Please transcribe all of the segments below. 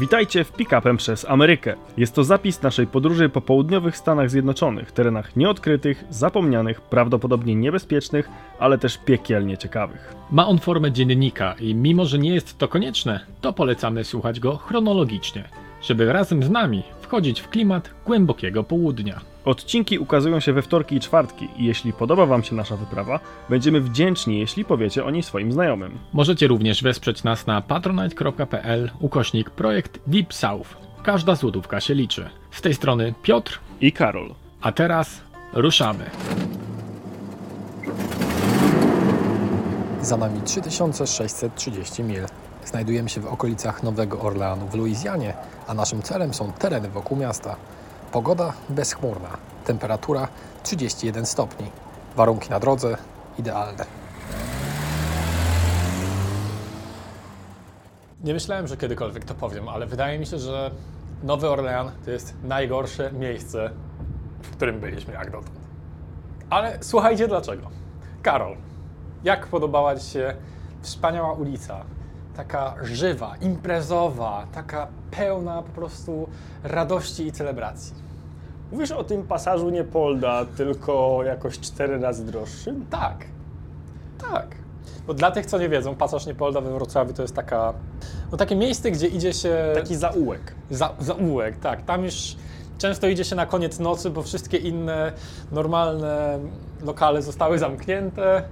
Witajcie w Pick-upem przez Amerykę. Jest to zapis naszej podróży po południowych Stanach Zjednoczonych, terenach nieodkrytych, zapomnianych, prawdopodobnie niebezpiecznych, ale też piekielnie ciekawych. Ma on formę dziennika i mimo, że nie jest to konieczne, to polecamy słuchać go chronologicznie, żeby razem z nami wchodzić w klimat głębokiego południa. Odcinki ukazują się we wtorki i czwartki i jeśli podoba Wam się nasza wyprawa, będziemy wdzięczni, jeśli powiecie o niej swoim znajomym. Możecie również wesprzeć nas na patronite.pl ukośnik projekt Deep South. Każda złotówka się liczy. Z tej strony Piotr, I Karol. a teraz ruszamy. Za nami 3630 mil. Znajdujemy się w okolicach Nowego Orleanu w Luizjanie, a naszym celem są tereny wokół miasta. Pogoda bezchmurna, temperatura 31 stopni. Warunki na drodze idealne. Nie myślałem, że kiedykolwiek to powiem, ale wydaje mi się, że Nowy Orlean to jest najgorsze miejsce, w którym byliśmy jak dotąd. Ale słuchajcie dlaczego. Karol, jak podobała Ci się wspaniała ulica? Taka żywa, imprezowa, taka pełna po prostu radości i celebracji. Mówisz o tym pasażu nie Polda, tylko jakoś cztery razy droższym? Tak, tak. Bo dla tych, co nie wiedzą, pasaż Niepolda we Wrocławiu to jest taka, no takie miejsce, gdzie idzie się... Taki zaułek. Za, zaułek, tak. Tam już często idzie się na koniec nocy, bo wszystkie inne normalne lokale zostały zamknięte.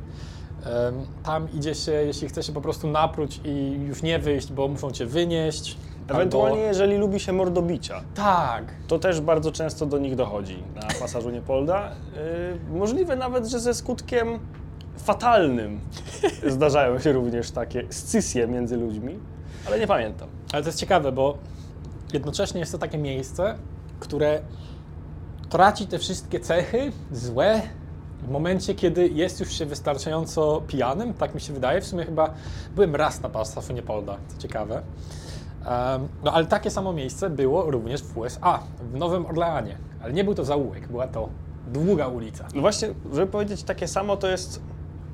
Tam idzie się, jeśli chce się po prostu napróć i już nie wyjść, bo muszą cię wynieść. Ewentualnie, Albo... jeżeli lubi się mordobicia, Tak, to też bardzo często do nich dochodzi na pasażu Niepolda. Yy, możliwe nawet, że ze skutkiem fatalnym zdarzają się również takie scysje między ludźmi, ale nie pamiętam. ale to jest ciekawe, bo jednocześnie jest to takie miejsce, które traci te wszystkie cechy złe w momencie, kiedy jest już się wystarczająco pijanym, tak mi się wydaje. W sumie chyba byłem raz na pasażu Niepolda, co ciekawe. Em, no ale takie samo miejsce było również w USA, w Nowym Orleanie. Ale nie był to zaułek, była to długa ulica. No właśnie, żeby powiedzieć takie samo, to jest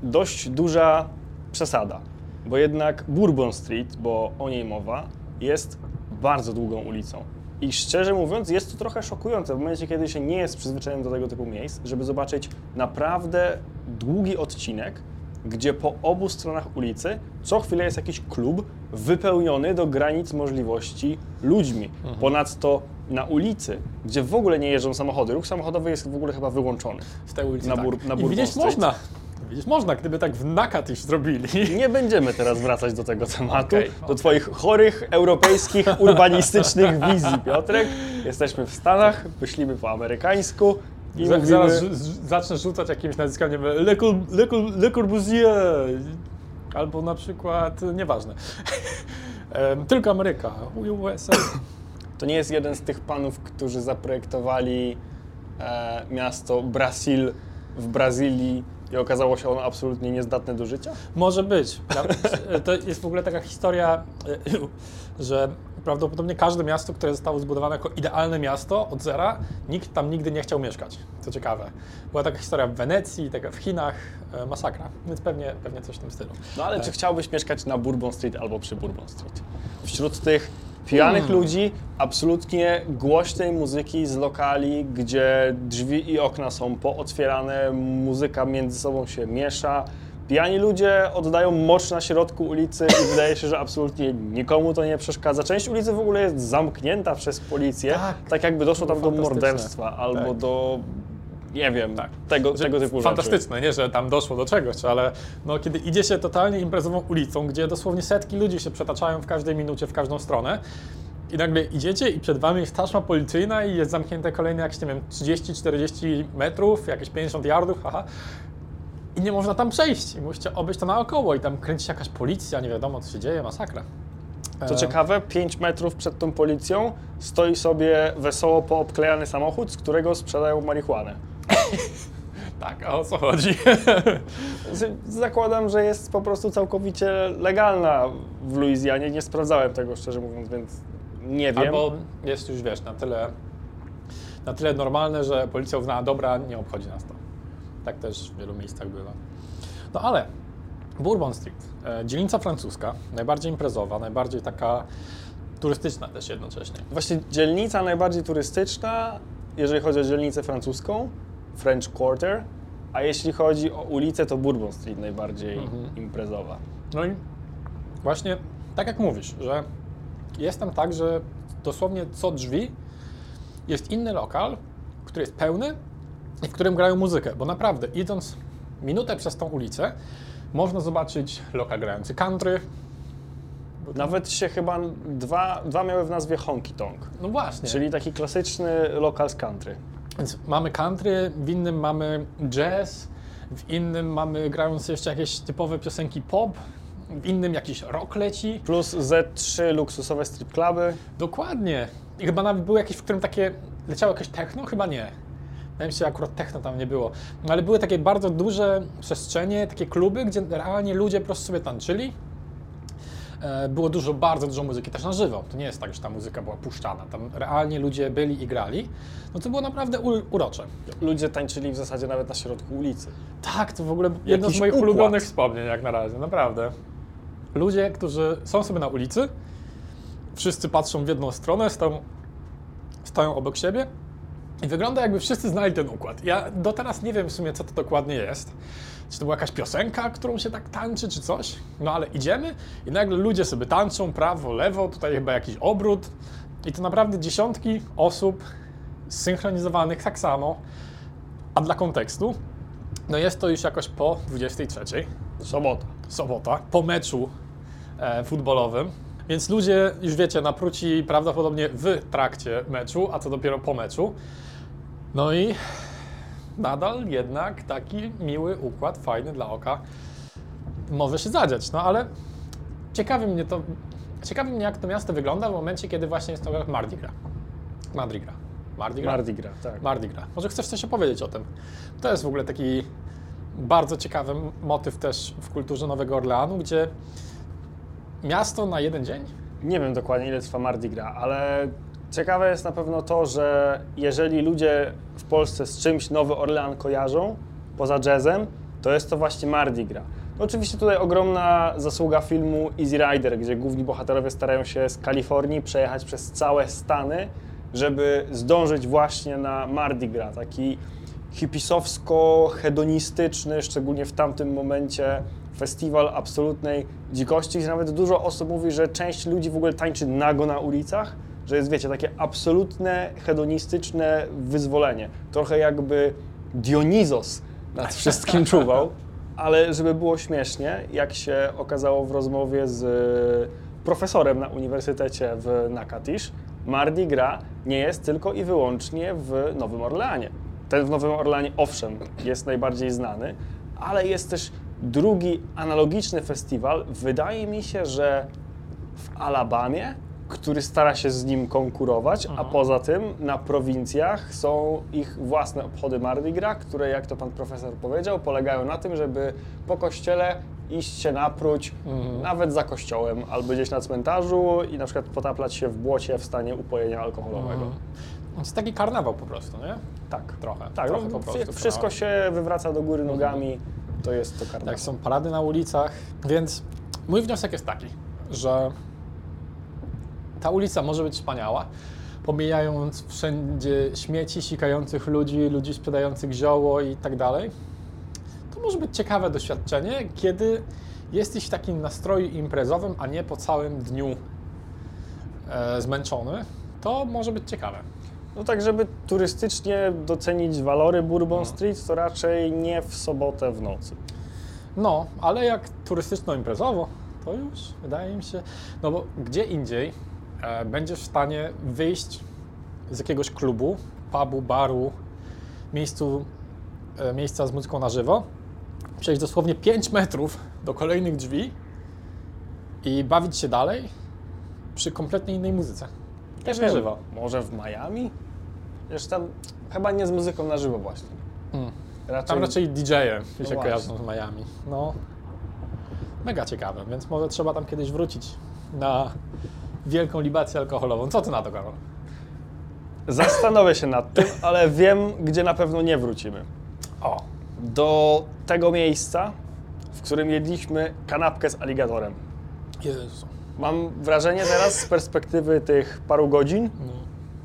dość duża przesada, bo jednak Bourbon Street, bo o niej mowa, jest bardzo długą ulicą. I szczerze mówiąc, jest to trochę szokujące w momencie, kiedy się nie jest przyzwyczajonym do tego typu miejsc, żeby zobaczyć naprawdę długi odcinek, gdzie po obu stronach ulicy co chwilę jest jakiś klub wypełniony do granic możliwości ludźmi. Ponadto na ulicy, gdzie w ogóle nie jeżdżą samochody, ruch samochodowy jest w ogóle chyba wyłączony. W tej ulicy Na tak. Bur- na I widzieć Street. można, widzieć można, gdyby tak w nakat już zrobili. Nie będziemy teraz wracać do tego tematu, Okej, do Twoich chorych, europejskich, urbanistycznych wizji, Piotrek. Jesteśmy w Stanach, myślimy po amerykańsku i Za- mówimy... Zaraz zacznę rzucać jakimś nazwiskiem, Le, Le, Le Corbusier, albo na przykład, nieważne, tylko Ameryka, USA. To nie jest jeden z tych panów, którzy zaprojektowali e, miasto Brasil w Brazylii i okazało się ono absolutnie niezdatne do życia? Może być. To jest w ogóle taka historia, e, że prawdopodobnie każde miasto, które zostało zbudowane jako idealne miasto od zera, nikt tam nigdy nie chciał mieszkać. Co ciekawe. Była taka historia w Wenecji, taka w Chinach, e, masakra. Więc pewnie, pewnie coś w tym stylu. No ale Tak. czy chciałbyś mieszkać na Bourbon Street albo przy Bourbon Street? Wśród tych pijanych Hmm. ludzi, absolutnie głośnej muzyki z lokali, gdzie drzwi i okna są pootwierane, muzyka między sobą się miesza. Pijani ludzie oddają mocz na środku ulicy i wydaje się, że absolutnie nikomu to nie przeszkadza. Część ulicy w ogóle jest zamknięta przez policję, tak, Tak. jakby doszło tam do morderstwa albo Tak. do, nie wiem, tego, Że tego typu rzeczy. Fantastyczne, nie, że tam doszło do czegoś, ale no, kiedy idzie się totalnie imprezową ulicą, gdzie dosłownie setki ludzi się przetaczają w każdej minucie w każdą stronę i nagle idziecie i przed wami jest taśma policyjna i jest zamknięte kolejne jakieś, nie wiem, 30-40 metrów, jakieś 50 yardów, haha. I nie można tam przejść i musicie obejść to naokoło i tam kręci się jakaś policja, nie wiadomo co się dzieje, masakra. Co E, ciekawe, 5 metrów przed tą policją stoi sobie wesoło poobklejany samochód, z którego sprzedają marihuanę. Tak, a o co chodzi? Z- Zakładam, że jest po prostu całkowicie legalna w Luizjanie. Nie sprawdzałem tego szczerze mówiąc, więc nie wiem. Albo jest już, wiesz, na tyle na tyle normalne, że policja uznała, dobra, nie obchodzi nas to. Tak też w wielu miejscach bywa. No ale Bourbon Street, e, dzielnica francuska, najbardziej imprezowa, najbardziej taka turystyczna też jednocześnie. Właśnie dzielnica najbardziej turystyczna, jeżeli chodzi o dzielnicę francuską, French Quarter, a jeśli chodzi o ulicę, to Bourbon Street najbardziej imprezowa. No i właśnie tak jak mówisz, że jest tam tak, że dosłownie co drzwi jest inny lokal, który jest pełny i w którym grają muzykę, bo naprawdę idąc minutę przez tą ulicę można zobaczyć lokal grający country. Nawet się chyba dwa, dwa miały w nazwie Honky Tonk, No właśnie. czyli taki klasyczny lokal z country. Więc mamy country, w innym mamy jazz, w innym mamy grające jeszcze jakieś typowe piosenki pop, w innym jakiś rock leci. Plus ze trzy luksusowe strip cluby. Dokładnie. I chyba nawet było jakieś, w którym takie leciało jakieś techno? Chyba nie. Wydaje mi się, że akurat techno tam nie było. No, ale były takie bardzo duże przestrzenie, takie kluby, gdzie realnie ludzie po prostu sobie tańczyli. E, Było dużo, bardzo dużo muzyki też na żywo. To nie jest tak, że ta muzyka była puszczana. Tam realnie ludzie byli i grali. No to było naprawdę urocze. Ludzie tańczyli w zasadzie nawet na środku ulicy. Tak, to w ogóle jedno z moich układ. ulubionych wspomnień jak na razie, naprawdę. Ludzie, którzy są sobie na ulicy, wszyscy patrzą w jedną stronę, stoją, stoją obok siebie i wygląda jakby wszyscy znali ten układ. Ja do teraz nie wiem w sumie, co to dokładnie jest. Czy to była jakaś piosenka, którą się tak tańczy, czy coś? No ale idziemy i nagle ludzie sobie tańczą prawo, lewo, tutaj chyba jakiś obrót i to naprawdę dziesiątki osób zsynchronizowanych tak samo. A dla kontekstu, no jest to już jakoś po 23, Sobota. sobota, po meczu e, futbolowym. Więc ludzie, już wiecie, napruci prawdopodobnie w trakcie meczu, a co dopiero po meczu. No i nadal jednak taki miły układ, fajny dla oka może się zadziać. No ale ciekawi mnie to, ciekawi mnie jak to miasto wygląda w momencie, kiedy właśnie jest to Mardi Gras. Mardi Gras. Mardi Gras? Mardi Gras, tak. Mardi Gras. Może chcesz coś opowiedzieć o tym? To jest w ogóle taki bardzo ciekawy motyw też w kulturze Nowego Orleanu, gdzie miasto na jeden dzień Nie wiem dokładnie ile trwa Mardi Gras, ale ciekawe jest na pewno to, że jeżeli ludzie w Polsce z czymś Nowy Orlean kojarzą, poza jazzem, to jest to właśnie Mardi Gras. No oczywiście tutaj ogromna zasługa filmu Easy Rider, gdzie główni bohaterowie starają się z Kalifornii przejechać przez całe Stany, żeby zdążyć właśnie na Mardi Gras, taki hipisowsko-hedonistyczny, szczególnie w tamtym momencie festiwal absolutnej dzikości, nawet dużo osób mówi, że część ludzi w ogóle tańczy nago na ulicach, że jest, wiecie, takie absolutne, hedonistyczne wyzwolenie. Trochę jakby Dionizos nad wszystkim czuwał, ale żeby było śmiesznie, jak się okazało w rozmowie z profesorem na uniwersytecie w Nakatish, Mardi Gras nie jest tylko i wyłącznie w Nowym Orleanie. Ten w Nowym Orleanie, owszem, jest najbardziej znany, ale jest też drugi analogiczny festiwal. Wydaje mi się, że w Alabamie, który stara się z nim konkurować, a poza tym na prowincjach są ich własne obchody Mardi Gras, które, jak to pan profesor powiedział, polegają na tym, żeby po kościele iść się napróć, nawet za kościołem, albo gdzieś na cmentarzu i na przykład potaplać się w błocie w stanie upojenia alkoholowego. To jest taki karnawał po prostu, nie? Tak. Trochę. Tak, trochę no, po prostu. wszystko karnawał. się wywraca do góry nogami, to jest to karnawał. Jak są parady na ulicach. Więc mój wniosek jest taki, że ta ulica może być wspaniała, pomijając wszędzie śmieci, sikających ludzi, ludzi sprzedających zioło i tak dalej. To może być ciekawe doświadczenie, kiedy jesteś w takim nastroju imprezowym, a nie po całym dniu e, zmęczony. To może być ciekawe. No tak, żeby turystycznie docenić walory Bourbon No. Street, to raczej nie w sobotę w nocy. No, ale jak turystyczno-imprezowo, to już wydaje mi się, no bo gdzie indziej będziesz w stanie wyjść z jakiegoś klubu, pubu, baru, miejscu, e, miejsca z muzyką na żywo, przejść dosłownie 5 metrów do kolejnych drzwi i bawić się dalej przy kompletnie innej muzyce. Też na żywo. Może w Miami? Wiesz, tam chyba nie z muzyką na żywo właśnie. Mm. Raczej, Tam raczej DJ-e mi się właśnie. kojarzą z Miami. No, mega ciekawe, więc może trzeba tam kiedyś wrócić na wielką libację alkoholową. Co ty na to, Karol? Zastanowię się nad tym, ale wiem, gdzie na pewno nie wrócimy. O, Do tego miejsca, w którym jedliśmy kanapkę z aligatorem. Jezu. Mam wrażenie teraz z perspektywy tych paru godzin,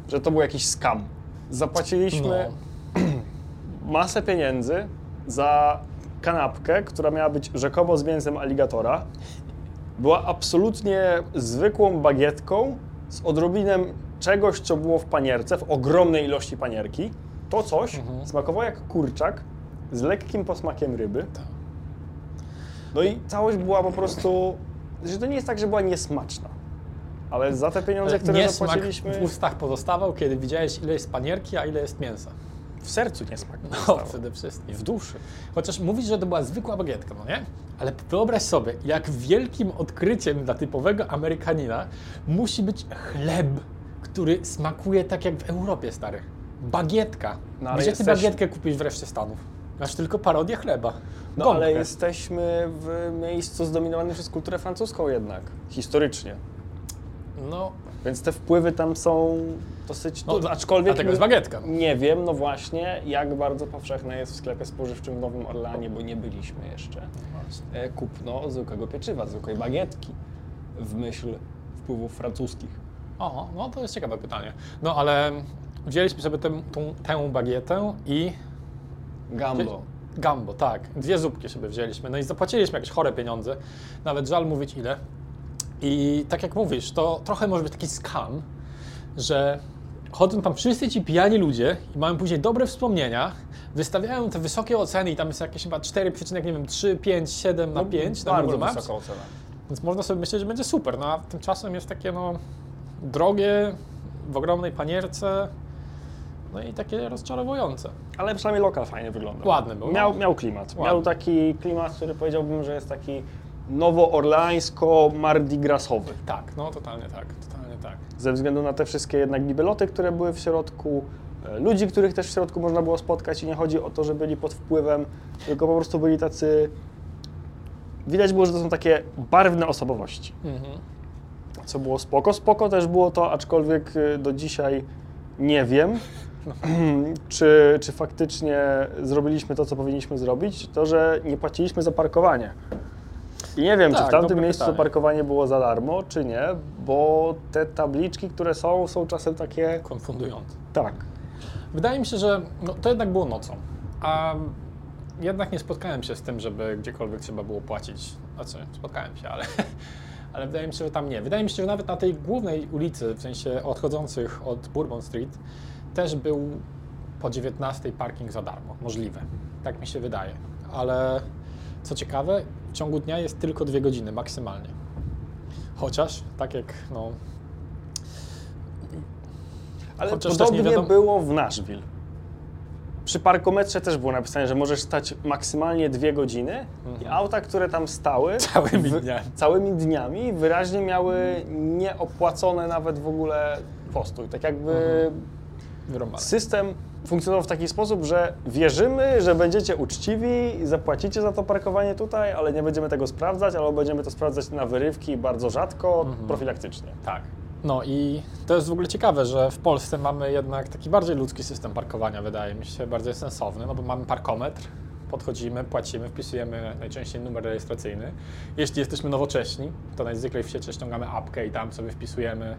że to był jakiś skam. Zapłaciliśmy No. masę pieniędzy za kanapkę, która miała być rzekomo z mięsem aligatora. Była absolutnie zwykłą bagietką z odrobinem czegoś, co było w panierce, w ogromnej ilości panierki. To coś Mhm. smakowało jak kurczak z lekkim posmakiem ryby. Tak. No i całość była po prostu, że to nie jest tak, że była niesmaczna, ale za te pieniądze, które niesmak zapłaciliśmy, w ustach pozostawał, kiedy widziałeś, ile jest panierki, a ile jest mięsa. W sercu niesmak No, pozostawał. przede wszystkim. w duszy. Chociaż mówisz, że to była zwykła bagietka, no nie? Ale wyobraź sobie, jak wielkim odkryciem dla typowego Amerykanina musi być chleb, który smakuje tak jak w Europie, stary. Bagietka. No, Gdzie jesteś- ty bagietkę kupisz w reszcie Stanów? Masz tylko parodię chleba. No Gąbkę. ale jesteśmy w miejscu zdominowanym przez kulturę francuską jednak, historycznie. No, Więc te wpływy tam są dosyć, No, no, aczkolwiek dlatego jest bagietka. nie wiem, no właśnie, jak bardzo powszechne jest w sklepie spożywczym w Nowym Orleanie, bo nie byliśmy jeszcze, e, kupno zwykłego pieczywa, zwykłej bagietki, w myśl wpływów francuskich. o, no to jest ciekawe pytanie. No ale wzięliśmy sobie tę, tą, tę bagietę i Gambo. Gambo, tak. Dwie zupki sobie wzięliśmy. No i zapłaciliśmy jakieś chore pieniądze. Nawet żal mówić ile. I tak jak mówisz, to trochę może być taki skam, że chodzą tam wszyscy ci pijani ludzie i mają później dobre wspomnienia, wystawiają te wysokie oceny i tam jest jakieś chyba 4,3, 5, 7 na 5 na No, bardzo Google Maps. wysoka ocena. Więc można sobie myśleć, że będzie super. No a tymczasem jest takie no drogie, w ogromnej panierce, no i takie rozczarowujące. Ale przynajmniej lokal fajnie wyglądał. Ładny był, Miał, no. miał klimat. Ładny. Miał taki klimat, który powiedziałbym, że jest taki nowoorlańsko-mardigrasowy. Tak, no totalnie tak, totalnie tak. Ze względu na te wszystkie jednak bibeloty, które były w środku, e, ludzi, których też w środku można było spotkać i nie chodzi o to, że byli pod wpływem, tylko po prostu byli tacy... Widać było, że to są takie barwne osobowości. Mhm. co było spoko. Spoko też było to, aczkolwiek y, do dzisiaj nie wiem, czy, czy faktycznie zrobiliśmy to, co powinniśmy zrobić, to, że nie płaciliśmy za parkowanie. I nie wiem, czy Tak, w tamtym dobre miejscu pytanie. parkowanie było za darmo, czy nie, bo te tabliczki, które są, są czasem takie... Konfundujące. Tak. Wydaje mi się, że no, to jednak było nocą, a jednak nie spotkałem się z tym, żeby gdziekolwiek trzeba było płacić. Znaczy, spotkałem się, ale, ale wydaje mi się, że tam nie. Wydaje mi się, że nawet na tej głównej ulicy, w sensie odchodzących od Bourbon Street, też był po 19 parking za darmo. Możliwe. Tak mi się wydaje. Ale co ciekawe, w ciągu dnia jest tylko dwie godziny maksymalnie. Chociaż, tak jak no, Ale Chociaż podobnie nie wiadomo- było w Nashville. Przy parkometrze też było napisane, że możesz stać maksymalnie dwie godziny i auta, które tam stały Mhm. Całymi wy- dniami. całymi dniami wyraźnie miały nieopłacone nawet w ogóle postój. Tak jakby Mhm. system funkcjonował w taki sposób, że wierzymy, że będziecie uczciwi i zapłacicie za to parkowanie tutaj, ale nie będziemy tego sprawdzać, albo będziemy to sprawdzać na wyrywki bardzo rzadko, Mhm. profilaktycznie. Tak. No i to jest w ogóle ciekawe, że w Polsce mamy jednak taki bardziej ludzki system parkowania, wydaje mi się, bardziej sensowny, no bo mamy parkometr, podchodzimy, płacimy, wpisujemy najczęściej numer rejestracyjny. Jeśli jesteśmy nowocześni, to najzwyklej w sieci ściągamy apkę i tam sobie wpisujemy,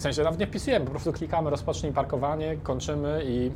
w sensie nawet nie wpisujemy, po prostu klikamy rozpocznij parkowanie, kończymy i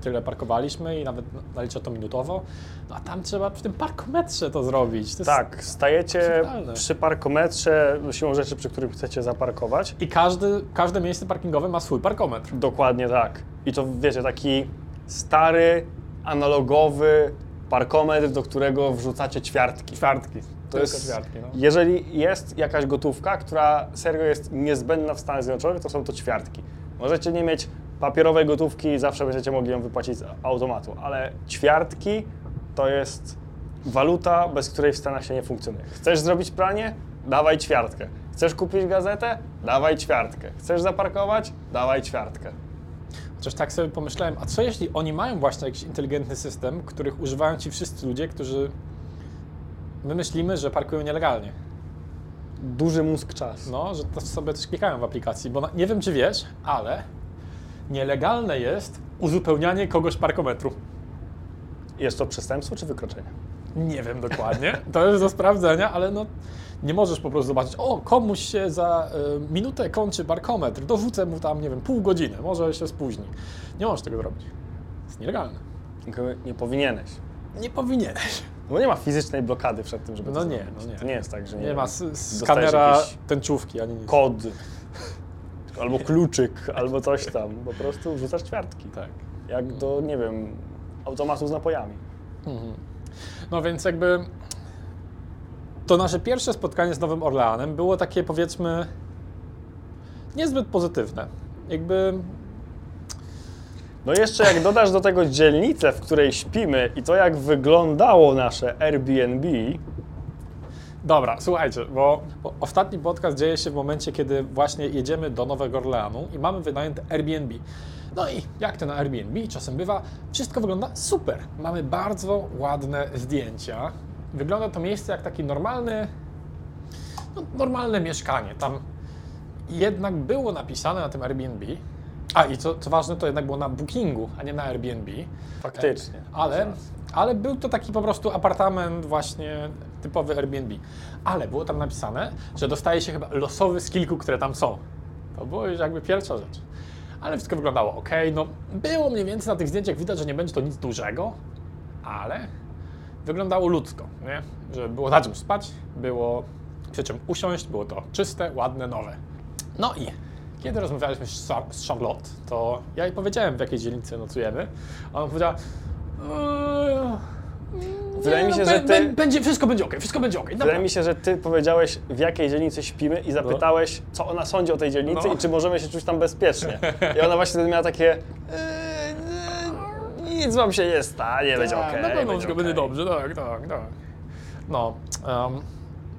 tyle parkowaliśmy i nawet nalicza to minutowo, no a tam trzeba w tym parkometrze to zrobić. To Tak, stajecie przy parkometrze, siłą rzeczy, przy którym chcecie zaparkować. I każdy, każde miejsce parkingowe ma swój parkometr. Dokładnie tak. I to wiecie, taki stary, analogowy parkometr, do którego wrzucacie ćwiartki. Ćwiartki. To jest, no. jeżeli jest jakaś gotówka, która serio jest niezbędna w Stanach Zjednoczonych, to są to ćwiartki. Możecie nie mieć papierowej gotówki i zawsze będziecie mogli ją wypłacić z automatu, ale ćwiartki to jest waluta, bez której w Stanach się nie funkcjonuje. Chcesz zrobić pranie? Dawaj ćwiartkę. Chcesz kupić gazetę? Dawaj ćwiartkę. Chcesz zaparkować? Dawaj ćwiartkę. Chociaż tak sobie pomyślałem, a co jeśli oni mają właśnie jakiś inteligentny system, których używają ci wszyscy ludzie, którzy my myślimy, że parkują nielegalnie. Duży mózg czas. No, że to sobie też klikają w aplikacji, bo na, nie wiem czy wiesz, ale Nielegalne jest uzupełnianie kogoś parkometru. Jest to przestępstwo czy wykroczenie? Nie wiem dokładnie, to jest do sprawdzenia, ale no nie możesz po prostu zobaczyć, o komuś się za y, minutę kończy parkometr, dorzucę mu tam, nie wiem, pół godziny, może się spóźni. Nie możesz tego zrobić. Jest nielegalne. Nie powinieneś. Nie powinieneś. No nie ma fizycznej blokady przed tym, żeby No to nie, zrobić. no nie. To nie jest tak, że nie, Nie ma skanera tęczówki, ani nic. kod, albo kluczyk, albo coś tam. Po prostu wrzucasz ćwiartki. Tak. Jak do, nie wiem, automatu z napojami. No więc jakby to nasze pierwsze spotkanie z Nowym Orleanem było takie powiedzmy niezbyt pozytywne. Jakby No jeszcze jak dodasz do tego dzielnicę, w której śpimy i to jak wyglądało nasze Airbnb, Dobra, słuchajcie, bo, bo ostatni podcast dzieje się w momencie, kiedy właśnie jedziemy do Nowego Orleanu i mamy wynajęte Airbnb. No i jak to na Airbnb czasem bywa, wszystko wygląda super. Mamy bardzo ładne zdjęcia. Wygląda to miejsce jak taki normalny, no, normalne mieszkanie. Tam jednak było napisane na tym Airbnb. A i co, co ważne, to jednak było na Bookingu, a nie na Airbnb. faktycznie. Ale, ale był to taki po prostu apartament właśnie typowy Airbnb. Ale było tam napisane, że dostaje się chyba losowy z kilku, które tam są. To było już jakby pierwsza rzecz. Ale wszystko wyglądało ok. No, było mniej więcej na tych zdjęciach widać, że nie będzie to nic dużego, ale wyglądało ludzko, nie? Że było na czym spać, było przy czym usiąść, było to czyste, ładne, nowe. No i kiedy rozmawialiśmy z Char- z Charlotte, to ja jej powiedziałem, w jakiej dzielnicy nocujemy, a ona powiedziała, eee, Wydaje mi się, no, że ty- bę- Będzie, wszystko będzie ok, wszystko będzie ok. Wydaje mi się, że ty powiedziałeś, w jakiej dzielnicy śpimy i zapytałeś, co ona sądzi o tej dzielnicy No. i czy możemy się czuć tam bezpiecznie. I ona właśnie wtedy miała takie, "Eee, eee, nic wam się nie stanie, będzie Tak, okej, Na pewno będzie wszystko będzie dobrze, tak, tak, tak. No, em,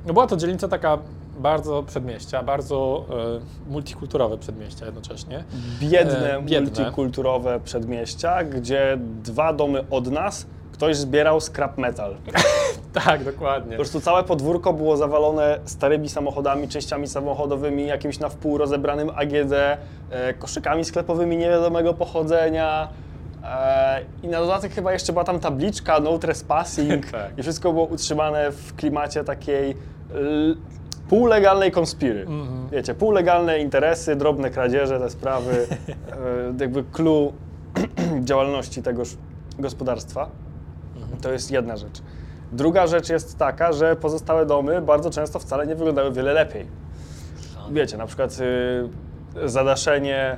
no była to dzielnica taka bardzo przedmieścia, bardzo e, multikulturowe przedmieścia jednocześnie. Biedne, E, biedne. multikulturowe przedmieścia, gdzie dwa domy od nas ktoś zbierał scrap metal. Tak, dokładnie. Po prostu całe podwórko było zawalone starymi samochodami, częściami samochodowymi, jakimś na wpół rozebranym AGD, e, koszykami sklepowymi niewiadomego pochodzenia. E, I na dodatek chyba jeszcze była tam tabliczka no trespassing Tak. i wszystko było utrzymane w klimacie takiej półlegalnej konspiry. Mhm. Wiecie, półlegalne interesy, drobne kradzieże, te sprawy, e, jakby clue działalności tegoż gospodarstwa. To jest jedna rzecz. Druga rzecz jest taka, że pozostałe domy bardzo często wcale nie wyglądały wiele lepiej. Wiecie, na przykład y, zadaszenie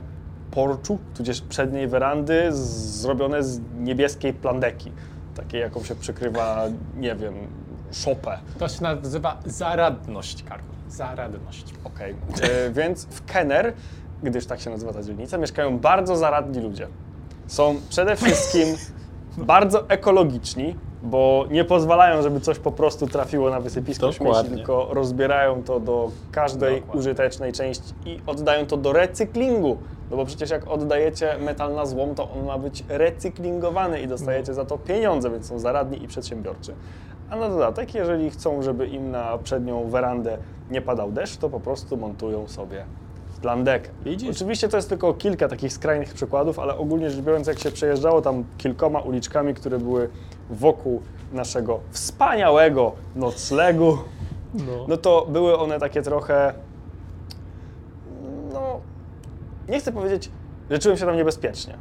porczu, tudzież przedniej werandy zrobione z niebieskiej plandeki, takiej jaką się przykrywa, nie wiem, szopę. To się nazywa zaradność, Karol. Zaradność. Okej. Y, Więc w Kenner, gdyż tak się nazywa ta dzielnica, mieszkają bardzo zaradni ludzie. Są przede wszystkim bardzo ekologiczni, bo nie pozwalają, żeby coś po prostu trafiło na wysypisko śmieci, Dokładnie. tylko rozbierają to do każdej Dokładnie. użytecznej części i oddają to do recyklingu. No bo przecież jak oddajecie metal na złom, to on ma być recyklingowany i dostajecie za to pieniądze, więc są zaradni i przedsiębiorczy. A na dodatek, jeżeli chcą, żeby im na przednią werandę nie padał deszcz, to po prostu montują sobie plandekę. Widzisz? Oczywiście to jest tylko kilka takich skrajnych przykładów, ale ogólnie rzecz biorąc, jak się przejeżdżało tam kilkoma uliczkami, które były wokół naszego wspaniałego noclegu, No. no to były one takie trochę, no, nie chcę powiedzieć, że czułem się tam niebezpiecznie,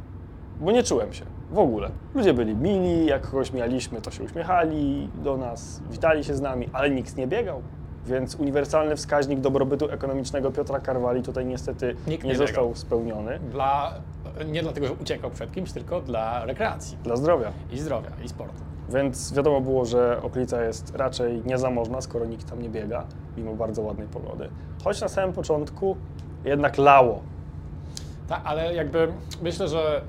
bo nie czułem się w ogóle. Ludzie byli mili, jak kogoś mieliśmy, to się uśmiechali do nas, witali się z nami, ale nikt nie biegał. Więc uniwersalny wskaźnik dobrobytu ekonomicznego Piotra Karwali tutaj niestety Nikt nie, nie został biegał. spełniony Dla, nie dlatego, że uciekał przed kimś, tylko dla rekreacji dla zdrowia. i zdrowia i sportu. Więc wiadomo było, że okolica jest raczej niezamożna, skoro nikt tam nie biega, mimo bardzo ładnej pogody. Choć na samym początku jednak lało. Tak, ale jakby myślę, że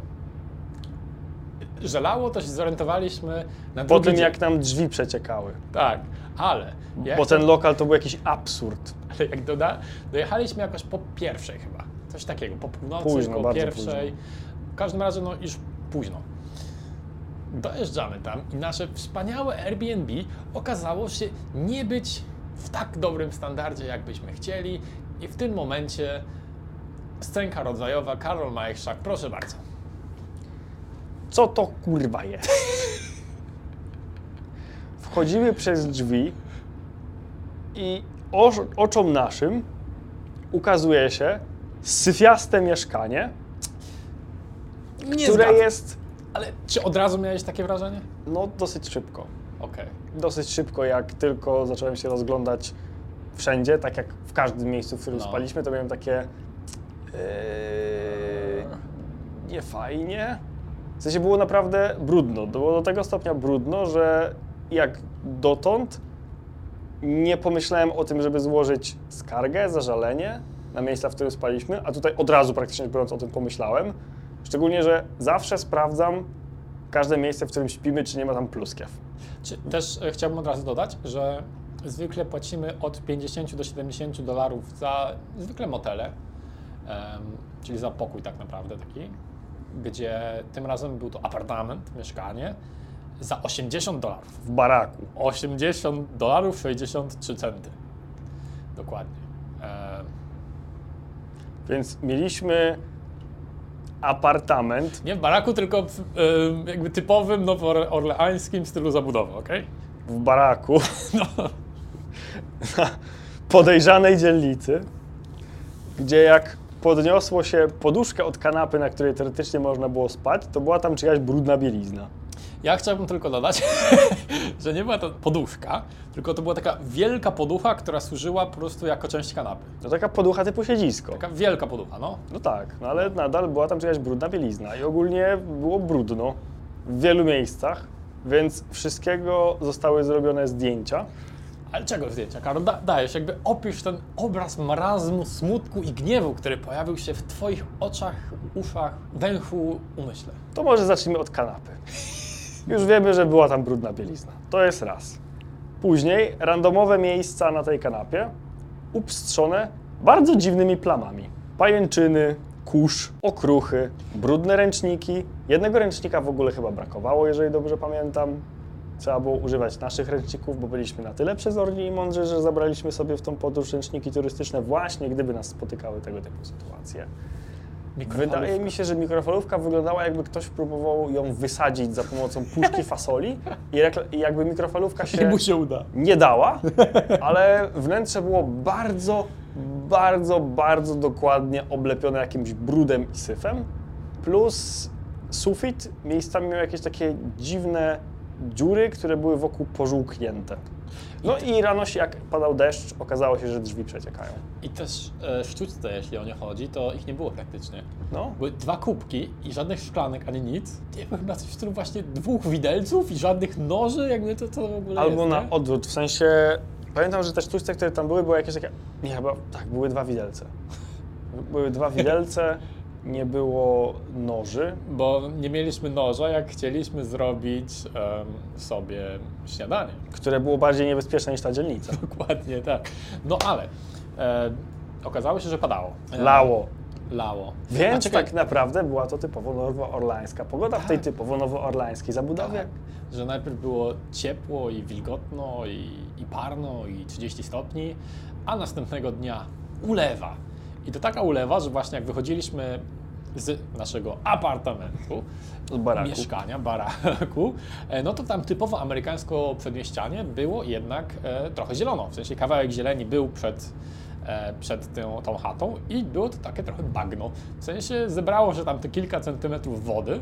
że lało, to się zorientowaliśmy na Po tym, dzień. jak nam drzwi przeciekały. Tak, ale Bo ten lokal to był jakiś absurd. Ale jak doda, dojechaliśmy jakoś po pierwszej chyba. Coś takiego, po północy, Późno, pierwszej. W każdym razie, no już późno. Dojeżdżamy tam i nasze wspaniałe Airbnb okazało się nie być w tak dobrym standardzie, jak byśmy chcieli. I w tym momencie Scenka rodzajowa, Karol Majchrzak, proszę bardzo. Co to kurwa jest? Wchodzimy przez drzwi i oczom naszym ukazuje się syfiaste mieszkanie, Nie które zgadzam. jest Ale czy od razu miałeś takie wrażenie? no, dosyć szybko. Okej. Dosyć szybko, jak tylko zacząłem się rozglądać wszędzie, tak jak w każdym miejscu, w którym No. spaliśmy, to miałem takie yy, nie fajnie. W sensie było naprawdę brudno. Było do tego stopnia brudno, że jak dotąd nie pomyślałem o tym, żeby złożyć skargę, zażalenie na miejsca, w którym spaliśmy, a tutaj od razu praktycznie biorąc o tym pomyślałem. Szczególnie, że zawsze sprawdzam każde miejsce, w którym śpimy, czy nie ma tam pluskiew. Czy też e, chciałbym od razu dodać, że zwykle płacimy od 50 do 70 dolarów za zwykle motele, czyli za pokój tak naprawdę taki, gdzie tym razem był to apartament, mieszkanie za 80 dolarów. W baraku. 80 dolarów 63 centy. Dokładnie. Em, Więc mieliśmy apartament nie w baraku, tylko w em, jakby typowym nowoorleańskim stylu zabudowy, ok? w baraku na podejrzanej dzielnicy, gdzie jak podniosło się poduszkę od kanapy, na której teoretycznie można było spać, to była tam czyjaś brudna bielizna. Ja chciałbym tylko dodać, że nie była to poduszka, tylko to była taka wielka poducha, która służyła po prostu jako część kanapy. No taka poducha typu siedzisko. Taka wielka poducha, no. No tak, no ale nadal była tam czyjaś brudna bielizna i ogólnie było brudno w wielu miejscach, więc wszystkiego zostały zrobione zdjęcia. Ale czego zdjęcia, Karol? Da, dajesz, jakby opisz ten obraz marazmu, smutku i gniewu, który pojawił się w Twoich oczach, uszach, węchu, umyśle. To może zacznijmy od kanapy. Już wiemy, że była tam brudna bielizna. To jest raz. Później randomowe miejsca na tej kanapie upstrzone bardzo dziwnymi plamami. Pajęczyny, kurz, okruchy, brudne ręczniki. Jednego ręcznika w ogóle chyba brakowało, jeżeli dobrze pamiętam. Trzeba było używać naszych ręczników, bo byliśmy na tyle przezorni i mądrzy, że zabraliśmy sobie w tą podróż ręczniki turystyczne właśnie, gdyby nas spotykały tego typu sytuacje. Wydaje mi się, że mikrofalówka wyglądała jakby ktoś próbował ją wysadzić za pomocą puszki fasoli i, jakby mikrofalówka się się uda. nie dała, ale wnętrze było bardzo, bardzo, bardzo dokładnie oblepione jakimś brudem i syfem, plus sufit miejscami miał jakieś takie dziwne dziury, które były wokół pożółknięte. No i rano się, jak padał deszcz, okazało się, że drzwi przeciekają. I też e, sztuczce, jeśli o nie chodzi, to ich nie było praktycznie. No, Były dwa kubki i żadnych szklanek ani nic. Nie wiem, chyba coś w stylu właśnie dwóch widelców i żadnych noży, jakby to, to w ogóle Albo jest, na nie? odwrót, w sensie pamiętam, że te sztuczce, które tam były, były jakieś takie. Nie, chyba tak, były dwa widelce. Były dwa widelce, nie było noży. Bo nie mieliśmy noża, jak chcieliśmy zrobić em, sobie śniadanie. które było bardziej niebezpieczne niż ta dzielnica. Dokładnie tak. No ale e, okazało się, że padało. E, Lało. Lało. Więc czekaj, tak naprawdę była to typowo nowoorlańska pogoda w tej typowo nowoorlańskiej zabudowie. tak, że najpierw było ciepło i wilgotno i, i parno i 30 stopni, a następnego dnia ulewa. I to taka ulewa, że właśnie jak wychodziliśmy z naszego apartamentu, Z baraku. mieszkania, baraku, e, no to tam typowo amerykańsko przedmieścianie było jednak e, trochę zielono. W sensie kawałek zieleni był przed, przed tą, tą chatą i było to takie trochę bagno. W sensie zebrało się tam te kilka centymetrów wody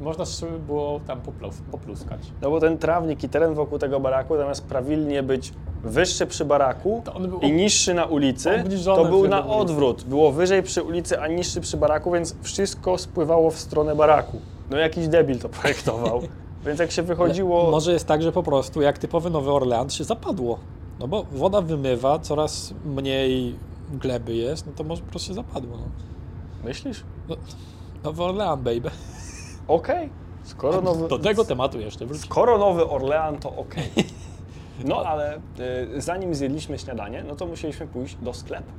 i można sobie było tam poplus, popluskać. No bo ten trawnik i teren wokół tego baraku, zamiast prawilnie być wyższy przy baraku był i niższy na ulicy, to był na odwrót. Było wyżej przy ulicy, a niższy przy baraku, więc wszystko spływało w stronę baraku. No jakiś debil to projektował. Więc jak się wychodziło... Może jest tak, że po prostu jak typowy Nowy Orleans się zapadło. No bo woda wymywa, coraz mniej gleby jest, no to może po prostu zapadło. No. Myślisz? Nowy Orlean, baby. Okej. Skoro nowy... Do tego tematu jeszcze wrócimy. Skoro Nowy Orlean, to okej. No ale y, zanim zjedliśmy śniadanie, no to musieliśmy pójść do sklepu.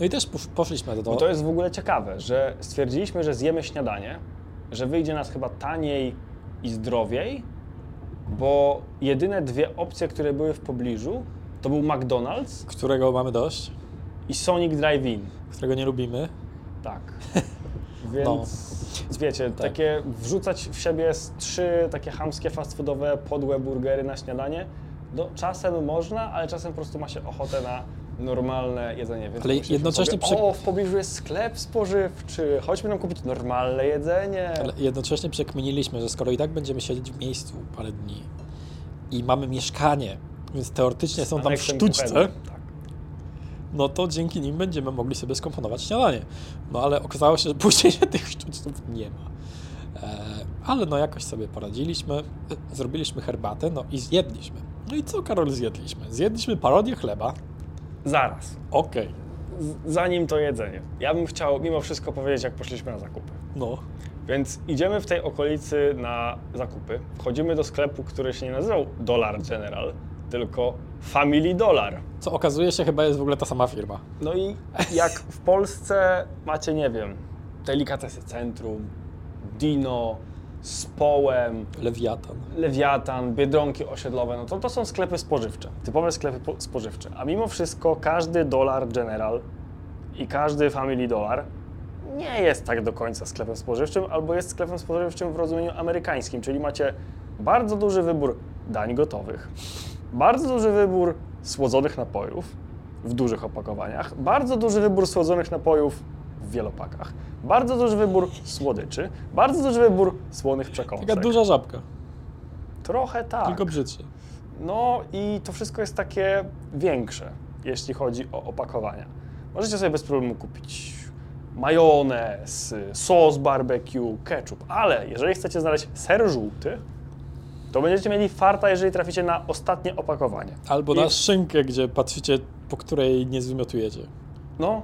No i też posz- poszliśmy do... Bo to jest w ogóle ciekawe, że stwierdziliśmy, że zjemy śniadanie, że wyjdzie nas chyba taniej i zdrowiej, bo jedyne dwie opcje, które były w pobliżu, to był McDonald's którego mamy dość, i Sonic Drive-In. którego nie lubimy. Tak. Więc No. wiecie, Tak. takie wrzucać w siebie trzy takie hamskie fast foodowe podłe burgery na śniadanie, no czasem można, ale czasem po prostu ma się ochotę na normalne jedzenie. Więc Ale jednocześnie sobie, o, w pobliżu jest sklep spożywczy, chodźmy nam kupić normalne jedzenie. Ale jednocześnie przekminiliśmy, że skoro i tak będziemy siedzieć w miejscu parę dni i mamy mieszkanie, więc teoretycznie są tam w sztuczce, Tak. no to dzięki nim będziemy mogli sobie skomponować śniadanie. No ale okazało się, że później się tych sztuczców nie ma. E, ale no jakoś sobie poradziliśmy, e, zrobiliśmy herbatę, no i zjedliśmy. No i co, Karol, zjedliśmy? Zjedliśmy parodię chleba. Zaraz, Okej, z- zanim to jedzenie, ja bym chciał mimo wszystko powiedzieć, jak poszliśmy na zakupy. no. Więc idziemy w tej okolicy na zakupy. Wchodzimy do sklepu, który się nie nazywał Dollar General, tylko Family Dollar. Co okazuje się chyba jest w ogóle ta sama firma. No i jak w Polsce macie, nie wiem, delikatesy Centrum, Dino, z Połem, Lewiatan. Lewiatan, Biedronki osiedlowe, no to to są sklepy spożywcze, typowe sklepy po- spożywcze. A mimo wszystko każdy Dollar General i każdy Family Dollar nie jest tak do końca sklepem spożywczym, albo jest sklepem spożywczym w rozumieniu amerykańskim, czyli macie bardzo duży wybór dań gotowych, bardzo duży wybór słodzonych napojów w dużych opakowaniach, bardzo duży wybór słodzonych napojów w wielopakach, bardzo duży wybór słodyczy, bardzo duży wybór słonych przekąsek. Taka duża żabka, Trochę tak. tylko brzydsze. No i to wszystko jest takie większe, jeśli chodzi o opakowania. Możecie sobie bez problemu kupić majonez, sos barbecue, ketchup, ale jeżeli chcecie znaleźć ser żółty, to będziecie mieli farta, jeżeli traficie na ostatnie opakowanie. Albo I- na szynkę, gdzie patrzycie, po której nie zwymiotujecie. No,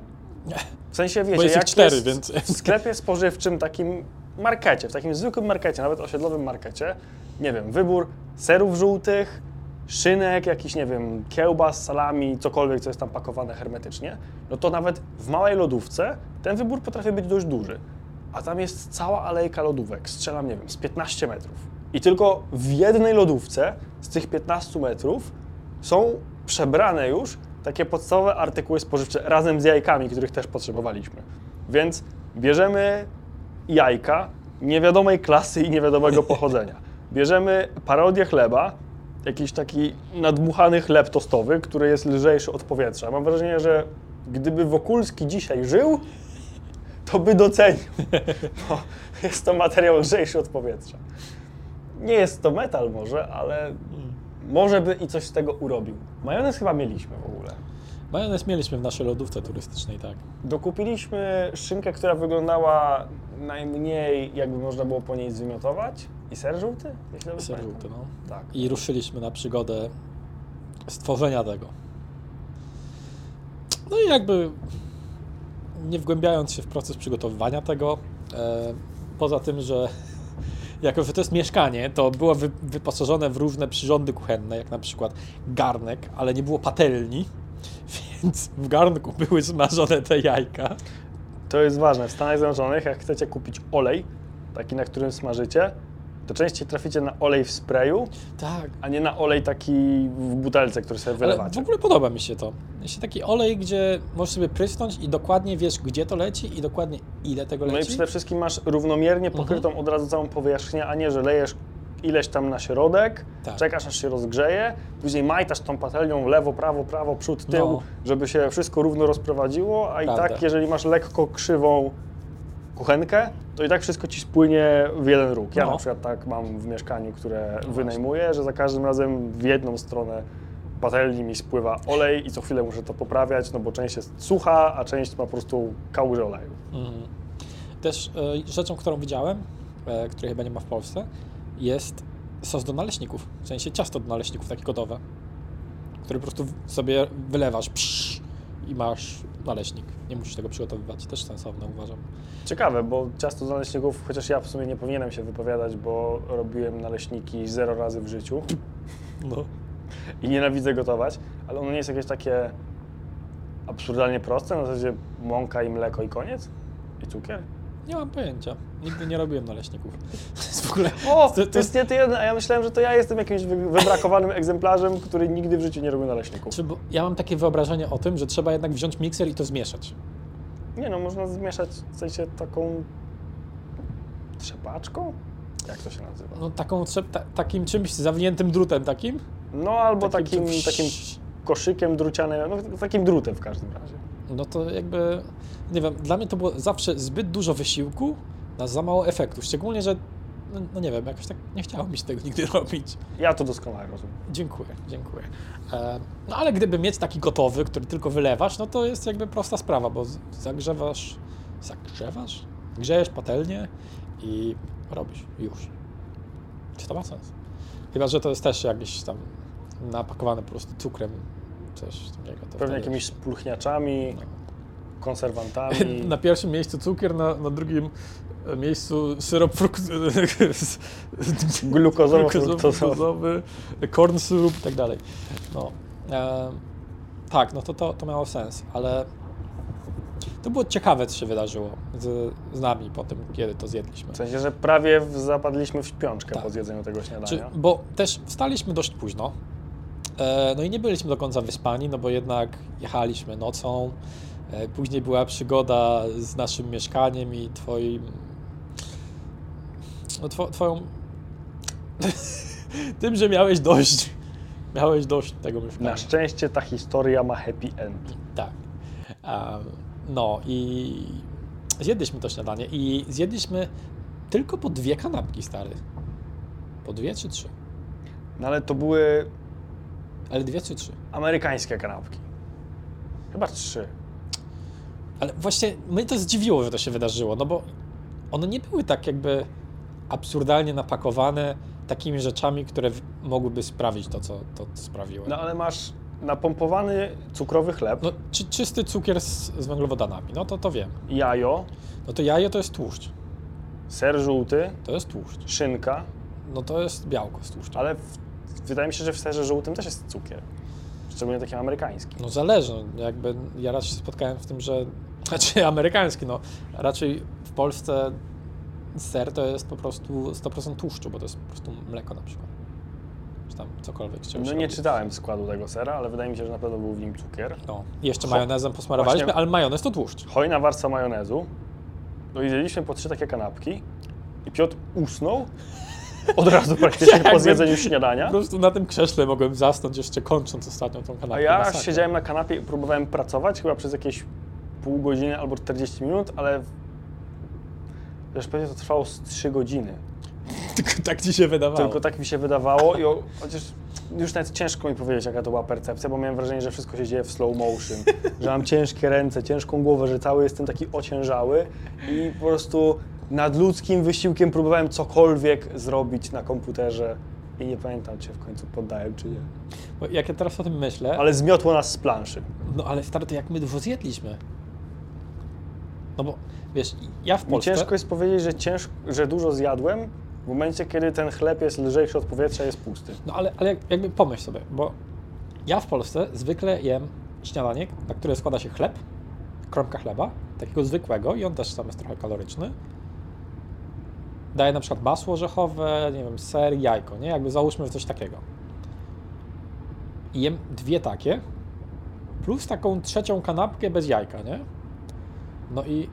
w sensie wiecie, Bo jest jak cztery, jest więc- w sklepie spożywczym, takim markecie, w takim zwykłym markecie, nawet osiedlowym markecie, nie wiem, wybór serów żółtych, szynek, jakiś, nie wiem, kiełbas, salami, cokolwiek, co jest tam pakowane hermetycznie, no to nawet w małej lodówce ten wybór potrafi być dość duży. A tam jest cała alejka lodówek, strzelam, nie wiem, z 15 metrów. I tylko w jednej lodówce z tych 15 metrów są przebrane już takie podstawowe artykuły spożywcze razem z jajkami, których też potrzebowaliśmy. Więc bierzemy jajka niewiadomej klasy i niewiadomego pochodzenia. Bierzemy parodię chleba, jakiś taki nadmuchany chleb tostowy, który jest lżejszy od powietrza. Mam wrażenie, że gdyby Wokulski dzisiaj żył, to by docenił, bo jest to materiał lżejszy od powietrza. Nie jest to metal może, ale może by i coś z tego urobił. Majonez chyba mieliśmy w ogóle. Majonez mieliśmy w naszej lodówce turystycznej, tak. Dokupiliśmy szynkę, która wyglądała najmniej, jakby można było po niej zwymiotować. I ser żółty? Jeśli dobrze Ser żółty, no. Tak. I ruszyliśmy na przygodę stworzenia tego. No i jakby nie wgłębiając się w proces przygotowywania tego, e, poza tym, że jako, że to jest mieszkanie, to było wy, wyposażone w różne przyrządy kuchenne, jak na przykład garnek, ale nie było patelni, więc w garnku były smażone te jajka. To jest ważne. W Stanach Zjednoczonych, jak chcecie kupić olej, taki, na którym smażycie, to częściej traficie na olej w sprayu, Tak, a nie na olej taki w butelce, który sobie Ale wylewacie. w ogóle podoba mi się to. Jeśli taki olej, gdzie możesz sobie prysnąć i dokładnie wiesz, gdzie to leci i dokładnie ile tego No i leci. przede wszystkim masz równomiernie Mhm. pokrytą od razu całą powierzchnię, a nie, że lejesz ileś tam na środek, Tak. czekasz aż się rozgrzeje, później majtasz tą patelnią w lewo, prawo, prawo, przód, tył, No. żeby się wszystko równo rozprowadziło, a i Prawda. tak jeżeli masz lekko krzywą kuchenkę, to i tak wszystko ci spłynie w jeden róg. Ja No. na przykład tak mam w mieszkaniu, które wynajmuję, że za każdym razem w jedną stronę patelni mi spływa olej i co chwilę muszę to poprawiać, no bo część jest sucha, a część ma po prostu kałużę oleju. Mhm. Też e, rzeczą, którą widziałem, e, której chyba nie ma w Polsce, jest sos do naleśników. W sensie ciasto do naleśników, takie gotowe, które po prostu sobie wylewasz psz, i masz naleśnik. Nie musisz tego przygotowywać. Też sensowne uważam. Ciekawe, bo ciasto z naleśników, chociaż ja w sumie nie powinienem się wypowiadać, bo robiłem naleśniki zero razy w życiu No. i nienawidzę gotować, ale ono nie jest jakieś takie absurdalnie proste, na zasadzie mąka i mleko i koniec? I cukier? Nie mam pojęcia. Nigdy nie robiłem naleśników. W ogóle... O, to- to, jest nie ty jeden, a ja myślałem, że to ja jestem jakimś wy- wybrakowanym egzemplarzem, który nigdy w życiu nie robił naleśników. Czy, bo ja mam takie wyobrażenie o tym, że trzeba jednak wziąć mikser i to zmieszać. Nie no, można zmieszać w sensie taką trzepaczką? Jak to się nazywa? No taką, ta, takim czymś zawiniętym drutem takim? No albo takim, czymś- takim koszykiem drucianym, no takim drutem w każdym razie. No to jakby, nie wiem, dla mnie to było zawsze zbyt dużo wysiłku na za mało efektu. Szczególnie, że, no, no nie wiem, jakoś tak nie chciało mi się tego nigdy robić. Ja to doskonale rozumiem. Dziękuję, dziękuję. E, no ale gdyby mieć taki gotowy, który tylko wylewasz, no to jest jakby prosta sprawa, bo zagrzewasz, zagrzewasz? Grzejesz patelnię i robisz, już. Czy to ma sens? Chyba, że to jest też jakieś tam napakowane po prostu cukrem, coś takiego. to Pewnie jakimiś spulchniaczami, No. konserwantami. Na pierwszym miejscu cukier, na, na drugim e, miejscu syrop fruk- Glukozowo-fruktozowy. fruktozowy, corn syrup i tak dalej. No. E, tak, no to, to, to miało sens, ale to było ciekawe, co się wydarzyło z, z nami po tym, kiedy to zjedliśmy. W sensie, że prawie zapadliśmy w śpiączkę Tak. po zjedzeniu tego Czy, śniadania. bo też wstaliśmy dość późno. E, no i nie byliśmy do końca wyspani, no bo jednak jechaliśmy nocą. E, później była przygoda z naszym mieszkaniem i twoim. No, two, twoją. Tym, że miałeś dość. Miałeś dość tego mieszkania. Na szczęście ta historia ma happy end. Tak. Em, no i zjedliśmy to śniadanie i zjedliśmy tylko po dwie kanapki, stary. Po dwie czy trzy? No ale to były Ale dwie czy trzy? amerykańskie kanapki. Chyba trzy. Ale właśnie mnie to zdziwiło, że to się wydarzyło, no bo one nie były tak jakby absurdalnie napakowane takimi rzeczami, które mogłyby sprawić to, co to sprawiło. No ale masz napompowany cukrowy chleb, No, czy, czysty cukier z, z węglowodanami, no to to wiem. jajo, No to jajo to jest tłuszcz, ser żółty, to jest tłuszcz. szynka, No to jest białko z tłuszczem. ale w, wydaje mi się, że w serze żółtym też jest cukier. Szczególnie taki amerykański. No zależy, no, jakby ja raczej się spotkałem z tym, że, znaczy amerykański, no raczej w Polsce ser to jest po prostu 100% tłuszczu, bo to jest po prostu mleko na przykład. Czy tam cokolwiek No nie robić. czytałem składu tego sera, ale wydaje mi się, że na pewno był w nim cukier. No, i jeszcze Cho- majonezem posmarowaliśmy, Właśnie- ale majonez to tłuszcz. Hojna warstwa majonezu. No i zjedliśmy po trzy takie kanapki i Piotr usnął od razu praktycznie po zjedzeniu śniadania. Po prostu na tym krześle mogłem zasnąć jeszcze kończąc ostatnią tą kanapkę. A ja Masakra. siedziałem na kanapie i próbowałem pracować chyba przez jakieś pół godziny albo 40 minut, ale wiesz, pewnie to trwało z 3 godziny. Tylko tak ci się wydawało. Tylko tak mi się wydawało i o, chociaż już nawet ciężko mi powiedzieć, jaka to była percepcja, bo miałem wrażenie, że wszystko się dzieje w slow motion, że mam ciężkie ręce, ciężką głowę, że cały jestem taki ociężały i po prostu nadludzkim wysiłkiem próbowałem cokolwiek zrobić na komputerze i nie pamiętam, czy w końcu poddałem, czy nie. Bo jak ja teraz o tym myślę, Ale zmiotło nas z planszy. no ale stary, to jak my dużo zjedliśmy. No bo wiesz, ja w Mi Polsce... ciężko jest powiedzieć, że, cięż, że dużo zjadłem w momencie, kiedy ten chleb jest lżejszy od powietrza, jest pusty. No ale, ale jak- jakby pomyśl sobie, bo ja w Polsce zwykle jem śniadanie, na które składa się chleb, kromka chleba, takiego zwykłego i on też sam jest trochę kaloryczny. Daję na przykład masło orzechowe, nie wiem, ser, jajko, nie? Jakby załóżmy coś takiego. I jem dwie takie, plus taką trzecią kanapkę bez jajka, nie? No i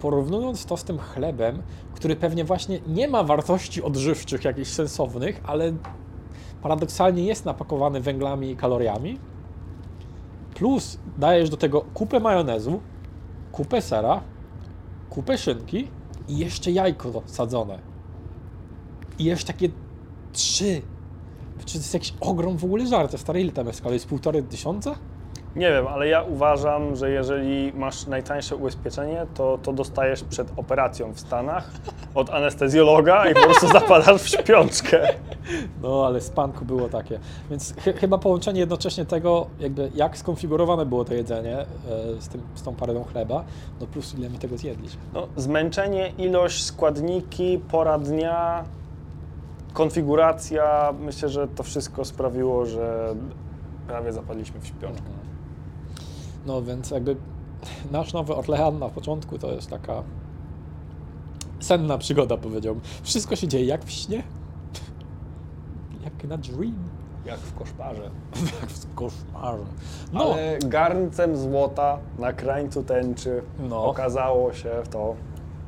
porównując to z tym chlebem, który pewnie właśnie nie ma wartości odżywczych jakichś sensownych, ale paradoksalnie jest napakowany węglami i kaloriami, plus dajesz do tego kupę majonezu, kupę sera, kupę szynki i jeszcze jajko sadzone. I jeszcze takie trzy. Czy to jest jakiś ogrom w ogóle żarty? Stary, ile tam jest? Jest półtorej tysiąca? Nie wiem, ale ja uważam, że jeżeli masz najtańsze ubezpieczenie, to, to dostajesz przed operacją w Stanach od anestezjologa i po prostu zapadasz w śpiączkę. No, ale spanko było takie. Więc ch chyba połączenie jednocześnie tego, jakby jak skonfigurowane było to jedzenie e, z, tym, z tą parydą chleba, no plus ile my tego zjedliśmy. No, zmęczenie, ilość, składniki, pora dnia, konfiguracja, myślę, że to wszystko sprawiło, że prawie zapadliśmy w śpiączkę. No więc jakby nasz Nowy Orlean na początku to jest taka senna przygoda, powiedziałbym. Wszystko się dzieje jak w śnie. Jak na dream. Jak w koszmarze. Jak w koszmarze. No, Ale garncem złota na krańcu tęczy No. okazało się to.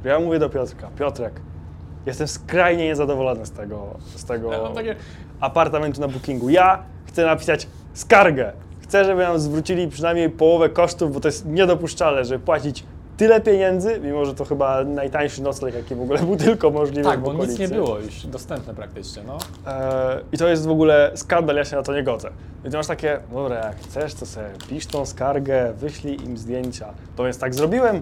Ja mówię do Piotrka, Piotrek, jestem skrajnie niezadowolony z tego, z tego Ja apartamentu na bookingu. Ja chcę napisać skargę. Chcę, żeby nam zwrócili przynajmniej połowę kosztów, bo to jest niedopuszczalne, żeby płacić tyle pieniędzy, mimo że to chyba najtańszy nocleg, jaki w ogóle był tylko możliwy tak, bo nic nie było już dostępne praktycznie, no. E, I to jest w ogóle skandal, ja się na to nie godzę. I ty masz takie, dobra, jak chcesz, to sobie pisz tą skargę, wyślij im zdjęcia. To więc tak zrobiłem.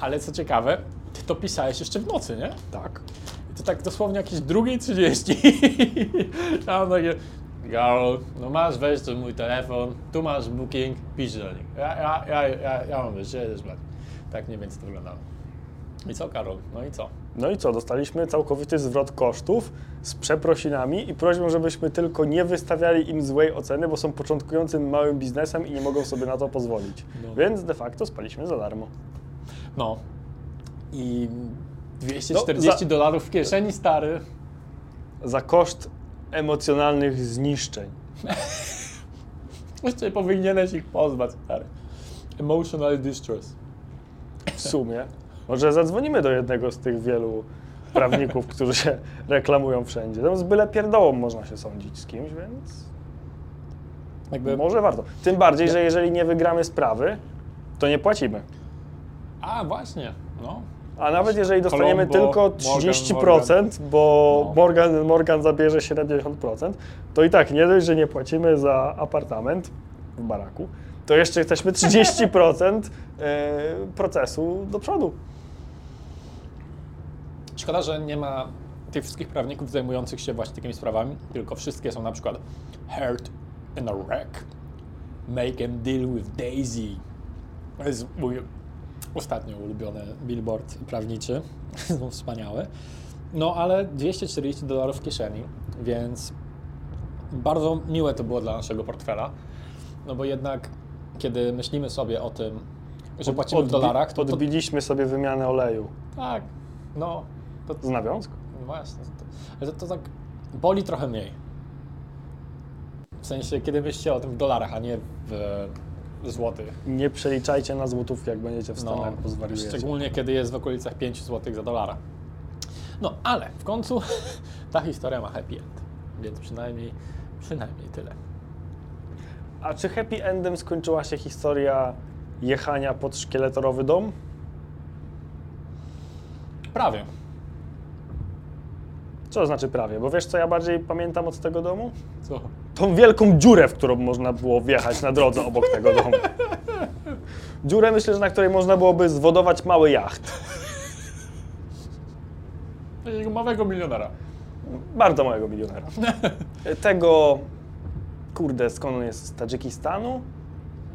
Ale co ciekawe, ty to pisałeś jeszcze w nocy, nie? Tak. I to tak dosłownie jakieś drugiej 30. ja mam takie, Karol, no masz, weź tu mój telefon, tu masz booking, pisz do nich. Ja, ja, ja, ja, ja mam blat. Tak mniej więcej to wyglądało. I co, Karol? No i co? No i co, dostaliśmy całkowity zwrot kosztów z przeprosinami i prośbą, żebyśmy tylko nie wystawiali im złej oceny, bo są początkującym małym biznesem i nie mogą sobie na to pozwolić. No. Więc de facto spaliśmy za darmo. No. I 240 No, za- dolarów w kieszeni, stary. Za koszt emocjonalnych zniszczeń. Jeszcze powinieneś ich pozwać, stary. Emotional distress. W sumie. Może zadzwonimy do jednego z tych wielu prawników, którzy się reklamują wszędzie. Tam z byle pierdołą można się sądzić z kimś, więc Jakby, może warto. Tym bardziej, że jeżeli nie wygramy sprawy, to nie płacimy. a właśnie, no. A nawet jeżeli dostaniemy Colombo, tylko Morgan, 30%, bo No. Morgan, Morgan zabierze 70%, to i tak nie dość, że nie płacimy za apartament w baraku, to jeszcze jesteśmy 30% e, procesu do przodu. Szkoda, że nie ma tych wszystkich prawników zajmujących się właśnie takimi sprawami, tylko wszystkie są na przykład hurt in a wreck, make a deal with Daisy. To jest mój ostatnio ulubiony billboard prawniczy, są wspaniałe. No ale 240 dolarów w kieszeni, więc bardzo miłe to było dla naszego portfela, no bo jednak kiedy myślimy sobie o tym, że płacimy w Odbi- dolarach, to, to Odbiliśmy sobie wymianę oleju tak, no to z nawiązku. no Właśnie, to, to, to tak boli trochę mniej. W sensie, kiedy myślicie o tym w dolarach, a nie w złotych. Nie przeliczajcie na złotówki, jak będziecie w No, Stanach, bo zwariujecie. szczególnie kiedy jest w okolicach 5 złotych za dolara. No, ale w końcu ta historia ma happy end, więc przynajmniej, przynajmniej tyle. A czy happy endem skończyła się historia jechania pod szkieletorowy dom? Prawie. Co to znaczy prawie? Bo wiesz, co ja bardziej pamiętam od tego domu? Co? Tą wielką dziurę, w którą można było wjechać na drodze obok tego domu. Dziurę, myślę, że na której można byłoby zwodować mały jacht. Takiego małego milionera. Bardzo małego milionera. Tego, kurde, skąd on jest? Z Tadżykistanu?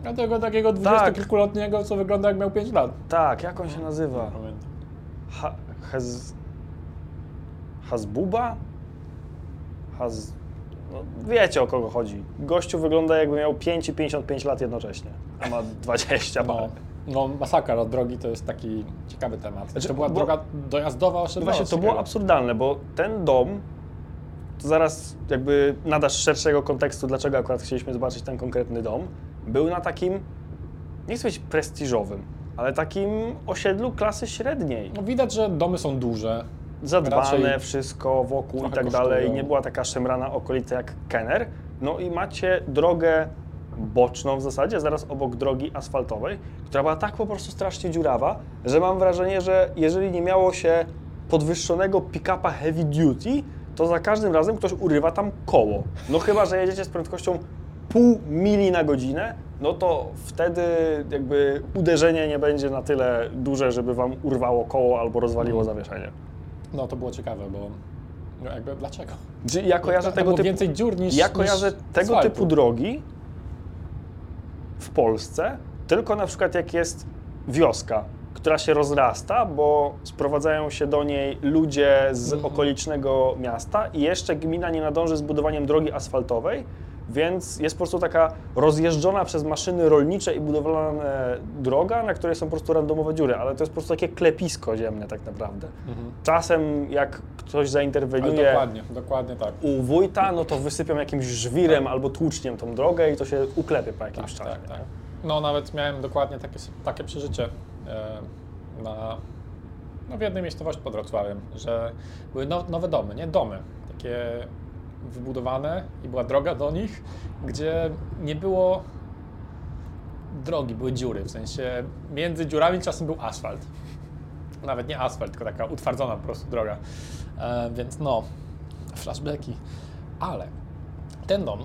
A tego takiego Tak. dwudziestokilkuletniego, co wygląda jak miał 5 lat. Tak, jak on się nazywa? Ha, hez, Hazbuba? Haz, no, wiecie o kogo chodzi. Gościu wygląda jakby miał 5 i 55 lat jednocześnie, a ma 20 No, parę. no masakra od drogi to jest taki ciekawy temat. Znaczy, to była bo- droga dojazdowa No osiedlowa. właśnie, to było absurdalne, bo ten dom, to zaraz jakby nadasz szerszego kontekstu, dlaczego akurat chcieliśmy zobaczyć ten konkretny dom, był na takim, nie chcę prestiżowym, ale takim osiedlu klasy średniej. No, widać, że domy są duże. Zadbane raczej wszystko wokół i tak dalej, nie była taka szemrana okolica jak Kenner. No i macie drogę boczną w zasadzie, zaraz obok drogi asfaltowej, która była tak po prostu strasznie dziurawa, że mam wrażenie, że jeżeli nie miało się podwyższonego pick-upa heavy duty, to za każdym razem ktoś urywa tam koło. No chyba, że jedziecie z prędkością pół mili na godzinę, no to wtedy jakby uderzenie nie będzie na tyle duże, żeby wam urwało koło albo rozwaliło Mhm. zawieszenie. No to było ciekawe, bo no, jakby dlaczego? Ja kojarzę tego typu, więcej dziur niż ja niż kojarzę tego asfaltu. typu drogi w Polsce, tylko na przykład jak jest wioska, która się rozrasta, bo sprowadzają się do niej ludzie z Mhm. okolicznego miasta i jeszcze gmina nie nadąży z budowaniem drogi asfaltowej, Więc jest po prostu taka rozjeżdżona przez maszyny rolnicze i budowlane droga, na której są po prostu randomowe dziury, ale to jest po prostu takie klepisko ziemne tak naprawdę. Czasem jak ktoś Ale zainterweniuje dokładnie, dokładnie tak. u wójta, no to wysypią jakimś żwirem albo tłuczniem tą drogę i to się uklepie po jakimś czasie. Tak, tak. No nawet miałem dokładnie takie, takie przeżycie e, na, no w jednej miejscowości pod Wrocławiem, że były now, nowe domy, nie domy, takie wybudowane i była droga do nich, gdzie nie było drogi, były dziury, w sensie między dziurami czasem był asfalt. Nawet nie asfalt, tylko taka utwardzona po prostu droga. E, więc no, flashbacki. Ale ten dom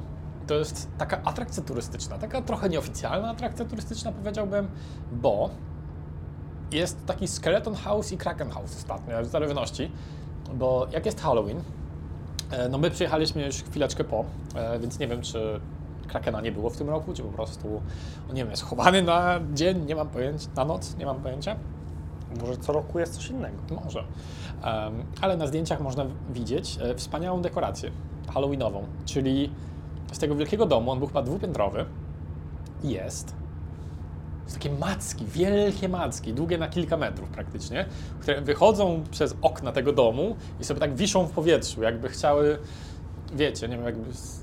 to jest taka atrakcja turystyczna, taka trochę nieoficjalna atrakcja turystyczna powiedziałbym, bo jest taki Skeleton House i Kraken House ostatnio, w zależności, bo jak jest Halloween, no my przyjechaliśmy już chwileczkę po, e, więc nie wiem czy Krakena nie było w tym roku, czy po prostu, no nie wiem, jest chowany na dzień, nie mam pojęcia, na noc, nie mam pojęcia. Może co roku jest coś innego. Może. Ale na zdjęciach można widzieć e, wspaniałą dekorację halloweenową, czyli z tego wielkiego domu, on był chyba dwupiętrowy, jest są takie macki, wielkie macki, długie na kilka metrów praktycznie, które wychodzą przez okna tego domu i sobie tak wiszą w powietrzu, jakby chciały, wiecie, nie wiem, jakby z,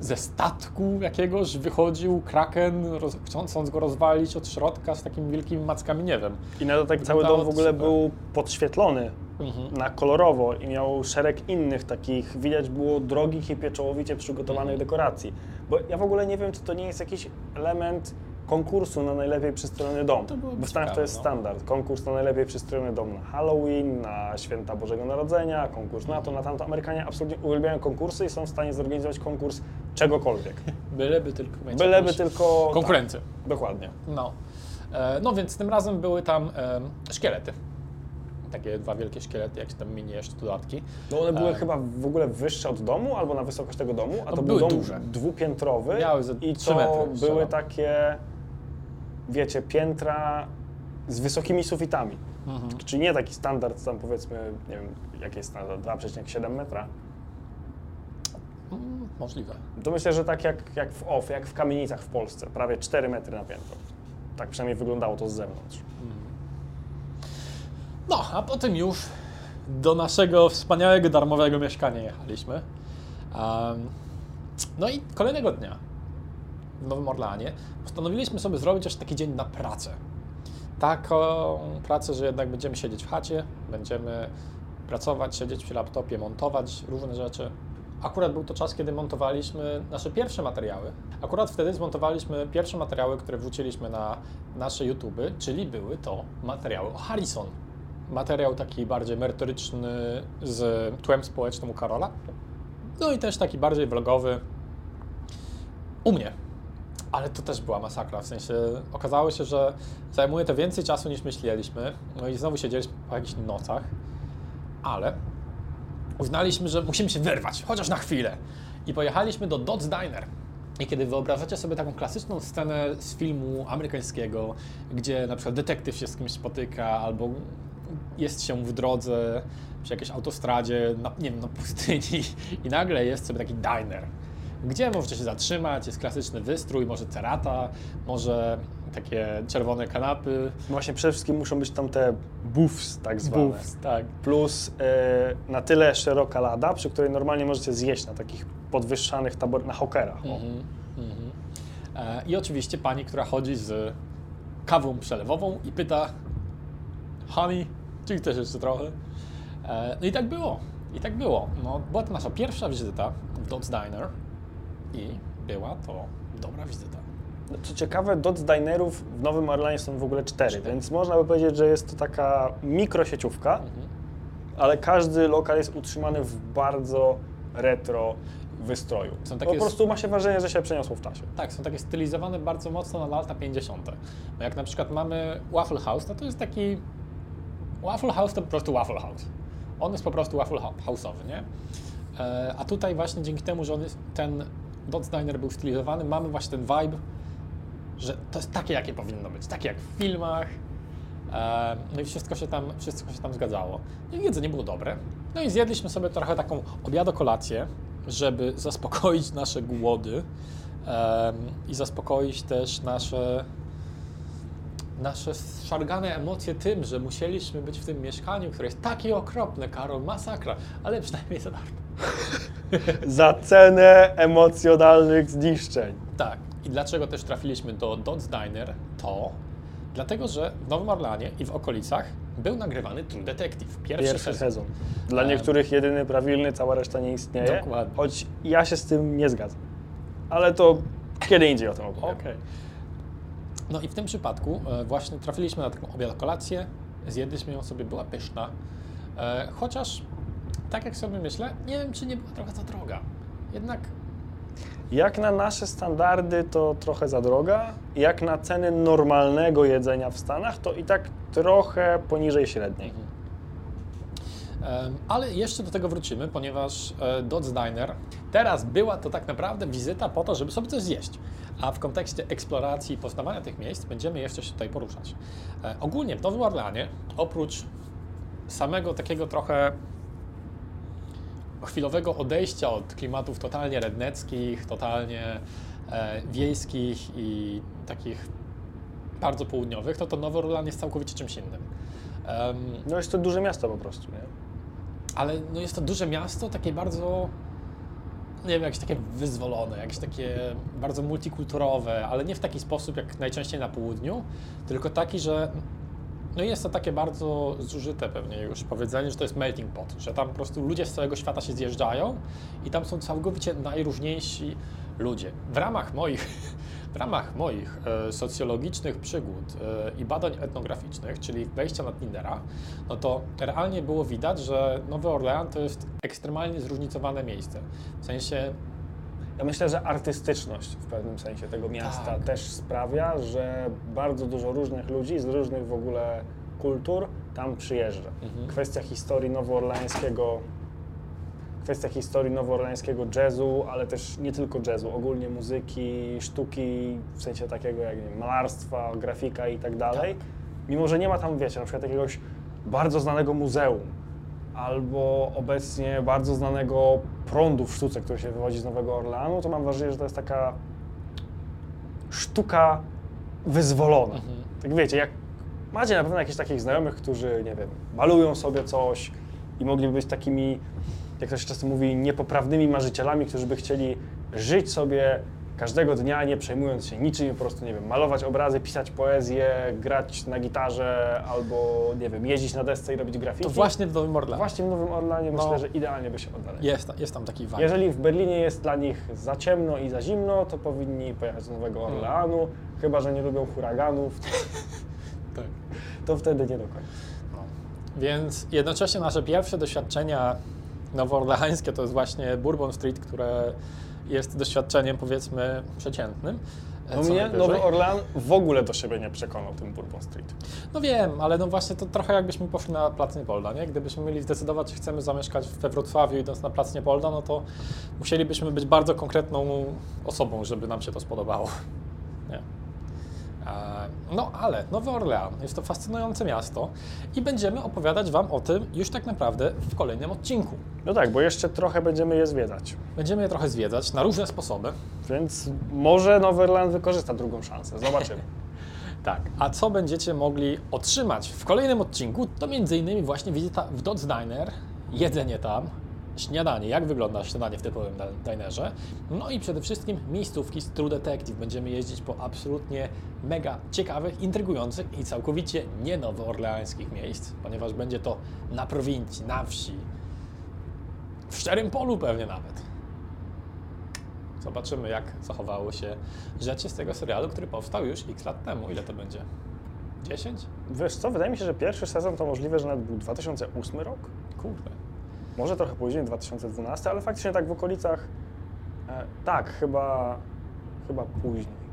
ze statku jakiegoś wychodził kraken, roz, chcąc go rozwalić od środka z takimi wielkimi mackami, nie wiem. I na dodatek cały dom w ogóle był podświetlony Mhm. na kolorowo i miał szereg innych takich, widać było drogich i pieczołowicie przygotowanych Mhm. dekoracji. Bo ja w ogóle nie wiem, czy to nie jest jakiś element konkursu na najlepiej przystrojony dom. To Bo w Stanach to jest no. standard. Konkurs na najlepiej przystrojony dom na Halloween, na święta Bożego Narodzenia, konkurs na to, na tamto. Amerykanie absolutnie uwielbiają konkursy i są w stanie zorganizować konkurs czegokolwiek. Byleby tylko mieć Byleby tylko... konkurencję. Tak, dokładnie. No. E, no więc tym razem były tam em, szkielety. Takie dwa wielkie szkielety, jak się tam minie jeszcze dodatki. No one były E. chyba w ogóle wyższe od domu albo na wysokość tego domu, a No to był dom duże. dwupiętrowy Miały ze i to metry, były takie, wiecie, piętra z wysokimi sufitami. Mhm. Czyli nie taki standard tam powiedzmy, nie wiem, jaki jest standard, 2,7 metra. Mm, możliwe. To myślę, że tak jak, jak w OFF, jak w kamienicach w Polsce, prawie 4 metry na piętro. Tak przynajmniej wyglądało to z zewnątrz. No, a potem już do naszego wspaniałego, darmowego mieszkania jechaliśmy. Em, no i kolejnego dnia w Nowym Orleanie postanowiliśmy sobie zrobić też taki dzień na pracę. Taką pracę, że jednak będziemy siedzieć w chacie, będziemy pracować, siedzieć przy laptopie, montować różne rzeczy. Akurat był to czas, kiedy montowaliśmy nasze pierwsze materiały. Akurat wtedy zmontowaliśmy pierwsze materiały, które wrzuciliśmy na nasze YouTube, czyli były to materiały o Harrison. Materiał taki bardziej merytoryczny z tłem społecznym u Karola. No i też taki bardziej vlogowy u mnie. Ale to też była masakra, w sensie okazało się, że zajmuje to więcej czasu niż myśleliśmy. No i znowu siedzieliśmy po jakichś nocach, ale uznaliśmy, że musimy się wyrwać, chociaż na chwilę. I pojechaliśmy do Dodds Diner. I kiedy wyobrażacie sobie taką klasyczną scenę z filmu amerykańskiego, gdzie na przykład detektyw się z kimś spotyka, albo jest się w drodze przy jakiejś autostradzie, na, nie wiem, na pustyni i nagle jest sobie taki diner, gdzie możecie się zatrzymać, jest klasyczny wystrój, może cerata, może takie czerwone kanapy, Właśnie przede wszystkim muszą być tam te buffs tak zwane. buffs, tak. plus e, na tyle szeroka lada, przy której normalnie możecie zjeść na takich podwyższanych tabor na hokerach. o. Mhm, mhm. E, I oczywiście pani, która chodzi z kawą przelewową i pyta Honey, czy chcesz jeszcze trochę? E, No i tak było. I tak było. No, była to nasza pierwsza wizyta w Dodds Diner i była to dobra wizyta. Co ciekawe, Dodds Dinerów w Nowym Orlanie są w ogóle cztery, więc można by powiedzieć, że jest to taka mikrosieciówka, Mhm. ale każdy lokal jest utrzymany w bardzo retro wystroju. Są takie po prostu ma się wrażenie, że się przeniosło w czasie. Tak, są takie stylizowane bardzo mocno na lata 50. No jak na przykład mamy Waffle House, no to jest taki... Waffle House to po prostu Waffle House. On jest po prostu Waffle Hou- House'owy, nie? E, a tutaj właśnie dzięki temu, że on jest, ten Dodds Diner był stylizowany, mamy właśnie ten vibe, że to jest takie, jakie powinno być, takie jak w filmach. E, no i wszystko się, tam, wszystko się tam zgadzało. No i jedzenie było dobre. No i zjedliśmy sobie trochę taką obiado-kolację żeby zaspokoić nasze głody i zaspokoić też nasze, nasze szargane emocje tym, że musieliśmy być w tym mieszkaniu, które jest takie okropne, Karol, masakra, ale przynajmniej za darmo. Za cenę emocjonalnych zniszczeń. Tak. I dlaczego też trafiliśmy do Dodds Diner? To dlatego, że w Nowym Orleanie i w okolicach był nagrywany True Detective. Pierwszy, Pierwszy sezon. sezon. Dla Em. niektórych jedyny prawilny, cała reszta nie istnieje. Dokładnie. Choć ja się z tym nie zgadzam. Ale to kiedy indziej o tym opowiem. Okej. No i w tym przypadku e, właśnie trafiliśmy na taką obiad kolację, zjedliśmy ją sobie, była pyszna, e, chociaż tak jak sobie myślę, nie wiem czy nie była trochę za droga. Jednak Jak na nasze standardy to trochę za droga, jak na ceny normalnego jedzenia w Stanach to i tak trochę poniżej średniej. Em, Ale jeszcze do tego wrócimy, ponieważ e, Dodds Diner teraz była to tak naprawdę wizyta po to, żeby sobie coś zjeść. A w kontekście eksploracji i poznawania tych miejsc będziemy jeszcze się tutaj poruszać. E, Ogólnie w Nowym Orleanie, oprócz samego takiego trochę chwilowego odejścia od klimatów totalnie redneckich, totalnie e, wiejskich i takich bardzo południowych, to to Nowy Orlean jest całkowicie czymś innym. Em, No jest to duże miasto po prostu, nie? ale no jest to duże miasto, takie bardzo, nie wiem, jakieś takie wyzwolone, jakieś takie bardzo multikulturowe, ale nie w taki sposób jak najczęściej na południu, tylko taki, że no jest to takie bardzo zużyte pewnie już powiedzenie, że to jest melting pot, że tam po prostu ludzie z całego świata się zjeżdżają i tam są całkowicie najróżniejsi ludzie. W ramach moich, w ramach moich e, socjologicznych przygód e, i badań etnograficznych, czyli wejścia na Tindera, no to realnie było widać, że Nowy Orlean to jest ekstremalnie zróżnicowane miejsce. W sensie Ja myślę, że artystyczność w pewnym sensie tego miasta Tak. też sprawia, że bardzo dużo różnych ludzi z różnych w ogóle kultur tam przyjeżdża. Mhm. Kwestia historii nowoorlańskiego, kwestia historii nowoorlańskiego jazzu, ale też nie tylko jazzu, ogólnie muzyki, sztuki, w sensie takiego jak nie wiem, malarstwa, grafika i tak dalej. Mimo, że nie ma tam, wiecie, na przykład jakiegoś bardzo znanego muzeum, albo obecnie bardzo znanego prądu w sztuce, który się wywodzi z Nowego Orleanu, to mam wrażenie, że to jest taka sztuka wyzwolona. Mhm. Tak wiecie, jak macie na pewno jakichś takich znajomych, którzy, nie wiem, malują sobie coś i mogliby być takimi, jak to się często mówi, niepoprawnymi marzycielami, którzy by chcieli żyć sobie każdego dnia, nie przejmując się niczym, po prostu, nie wiem, malować obrazy, pisać poezję, grać na gitarze albo, nie wiem, jeździć na desce i robić graffiti. to właśnie w Nowym Orleanie Właśnie w Nowym Orlanie No. myślę, że idealnie by się odnaleźli. jest, jest tam taki vibe. Jeżeli w Berlinie jest dla nich za ciemno i za zimno, to powinni pojechać do Nowego Hmm. Orleanu, chyba że nie lubią huraganów, Tak. to wtedy nie do końca. Więc jednocześnie nasze pierwsze doświadczenia nowoorleańskie to jest właśnie Bourbon Street, które jest doświadczeniem powiedzmy przeciętnym. No co mnie najwyżej. Nowy Orlean w ogóle do siebie nie przekonał tym Bourbon Street. No wiem, ale no właśnie to trochę jakbyśmy poszli na Plac Niepolda, nie? Gdybyśmy mieli zdecydować, czy chcemy zamieszkać we Wrocławiu idąc na Plac Niepolda, no to musielibyśmy być bardzo konkretną osobą, żeby nam się to spodobało. E, No ale Nowy Orlean jest to fascynujące miasto i będziemy opowiadać Wam o tym już tak naprawdę w kolejnym odcinku. No tak, bo jeszcze trochę będziemy je zwiedzać. Będziemy je trochę zwiedzać na różne sposoby. Więc może Nowy Orlean wykorzysta drugą szansę. Zobaczymy. Tak. A co będziecie mogli otrzymać w kolejnym odcinku, to m.in. właśnie wizyta w Dodds Diner, jedzenie tam, śniadanie, jak wygląda śniadanie w typowym dinerze, no i przede wszystkim miejscówki z True Detective. Będziemy jeździć po absolutnie mega ciekawych, intrygujących i całkowicie nie nowoorleańskich miejsc, ponieważ będzie to na prowincji, na wsi, w szczerym polu pewnie nawet. Zobaczymy, jak zachowały się rzeczy z tego serialu, który powstał już x lat temu. Ile to będzie? 10? Wiesz co, wydaje mi się, że pierwszy sezon to możliwe, że nawet był 2008 rok. Kurde. Może trochę później, 2012, ale faktycznie tak w okolicach. E, tak, chyba, chyba później.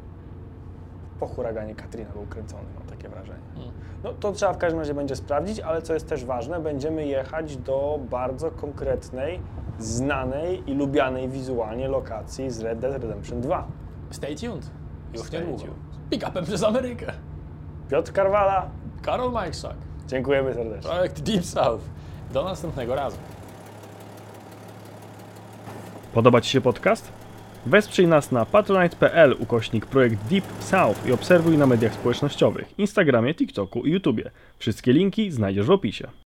Po huraganie Katrina był kręcony, mam takie wrażenie. Mm. No to trzeba w każdym razie będzie sprawdzić, ale co jest też ważne, będziemy jechać do bardzo konkretnej, znanej i lubianej wizualnie lokacji z Red Dead Redemption 2. Stay tuned. Już Stay niedługo. tuned. Pick upem przez Amerykę. Piotr Karwala, Karol Majszak. dziękujemy serdecznie. Projekt Deep South. Do następnego razu. Podoba Ci się podcast? Wesprzyj nas na patronite.pl ukośnik projekt Deep South i obserwuj na mediach społecznościowych, Instagramie, TikToku i YouTubie. Wszystkie linki znajdziesz w opisie.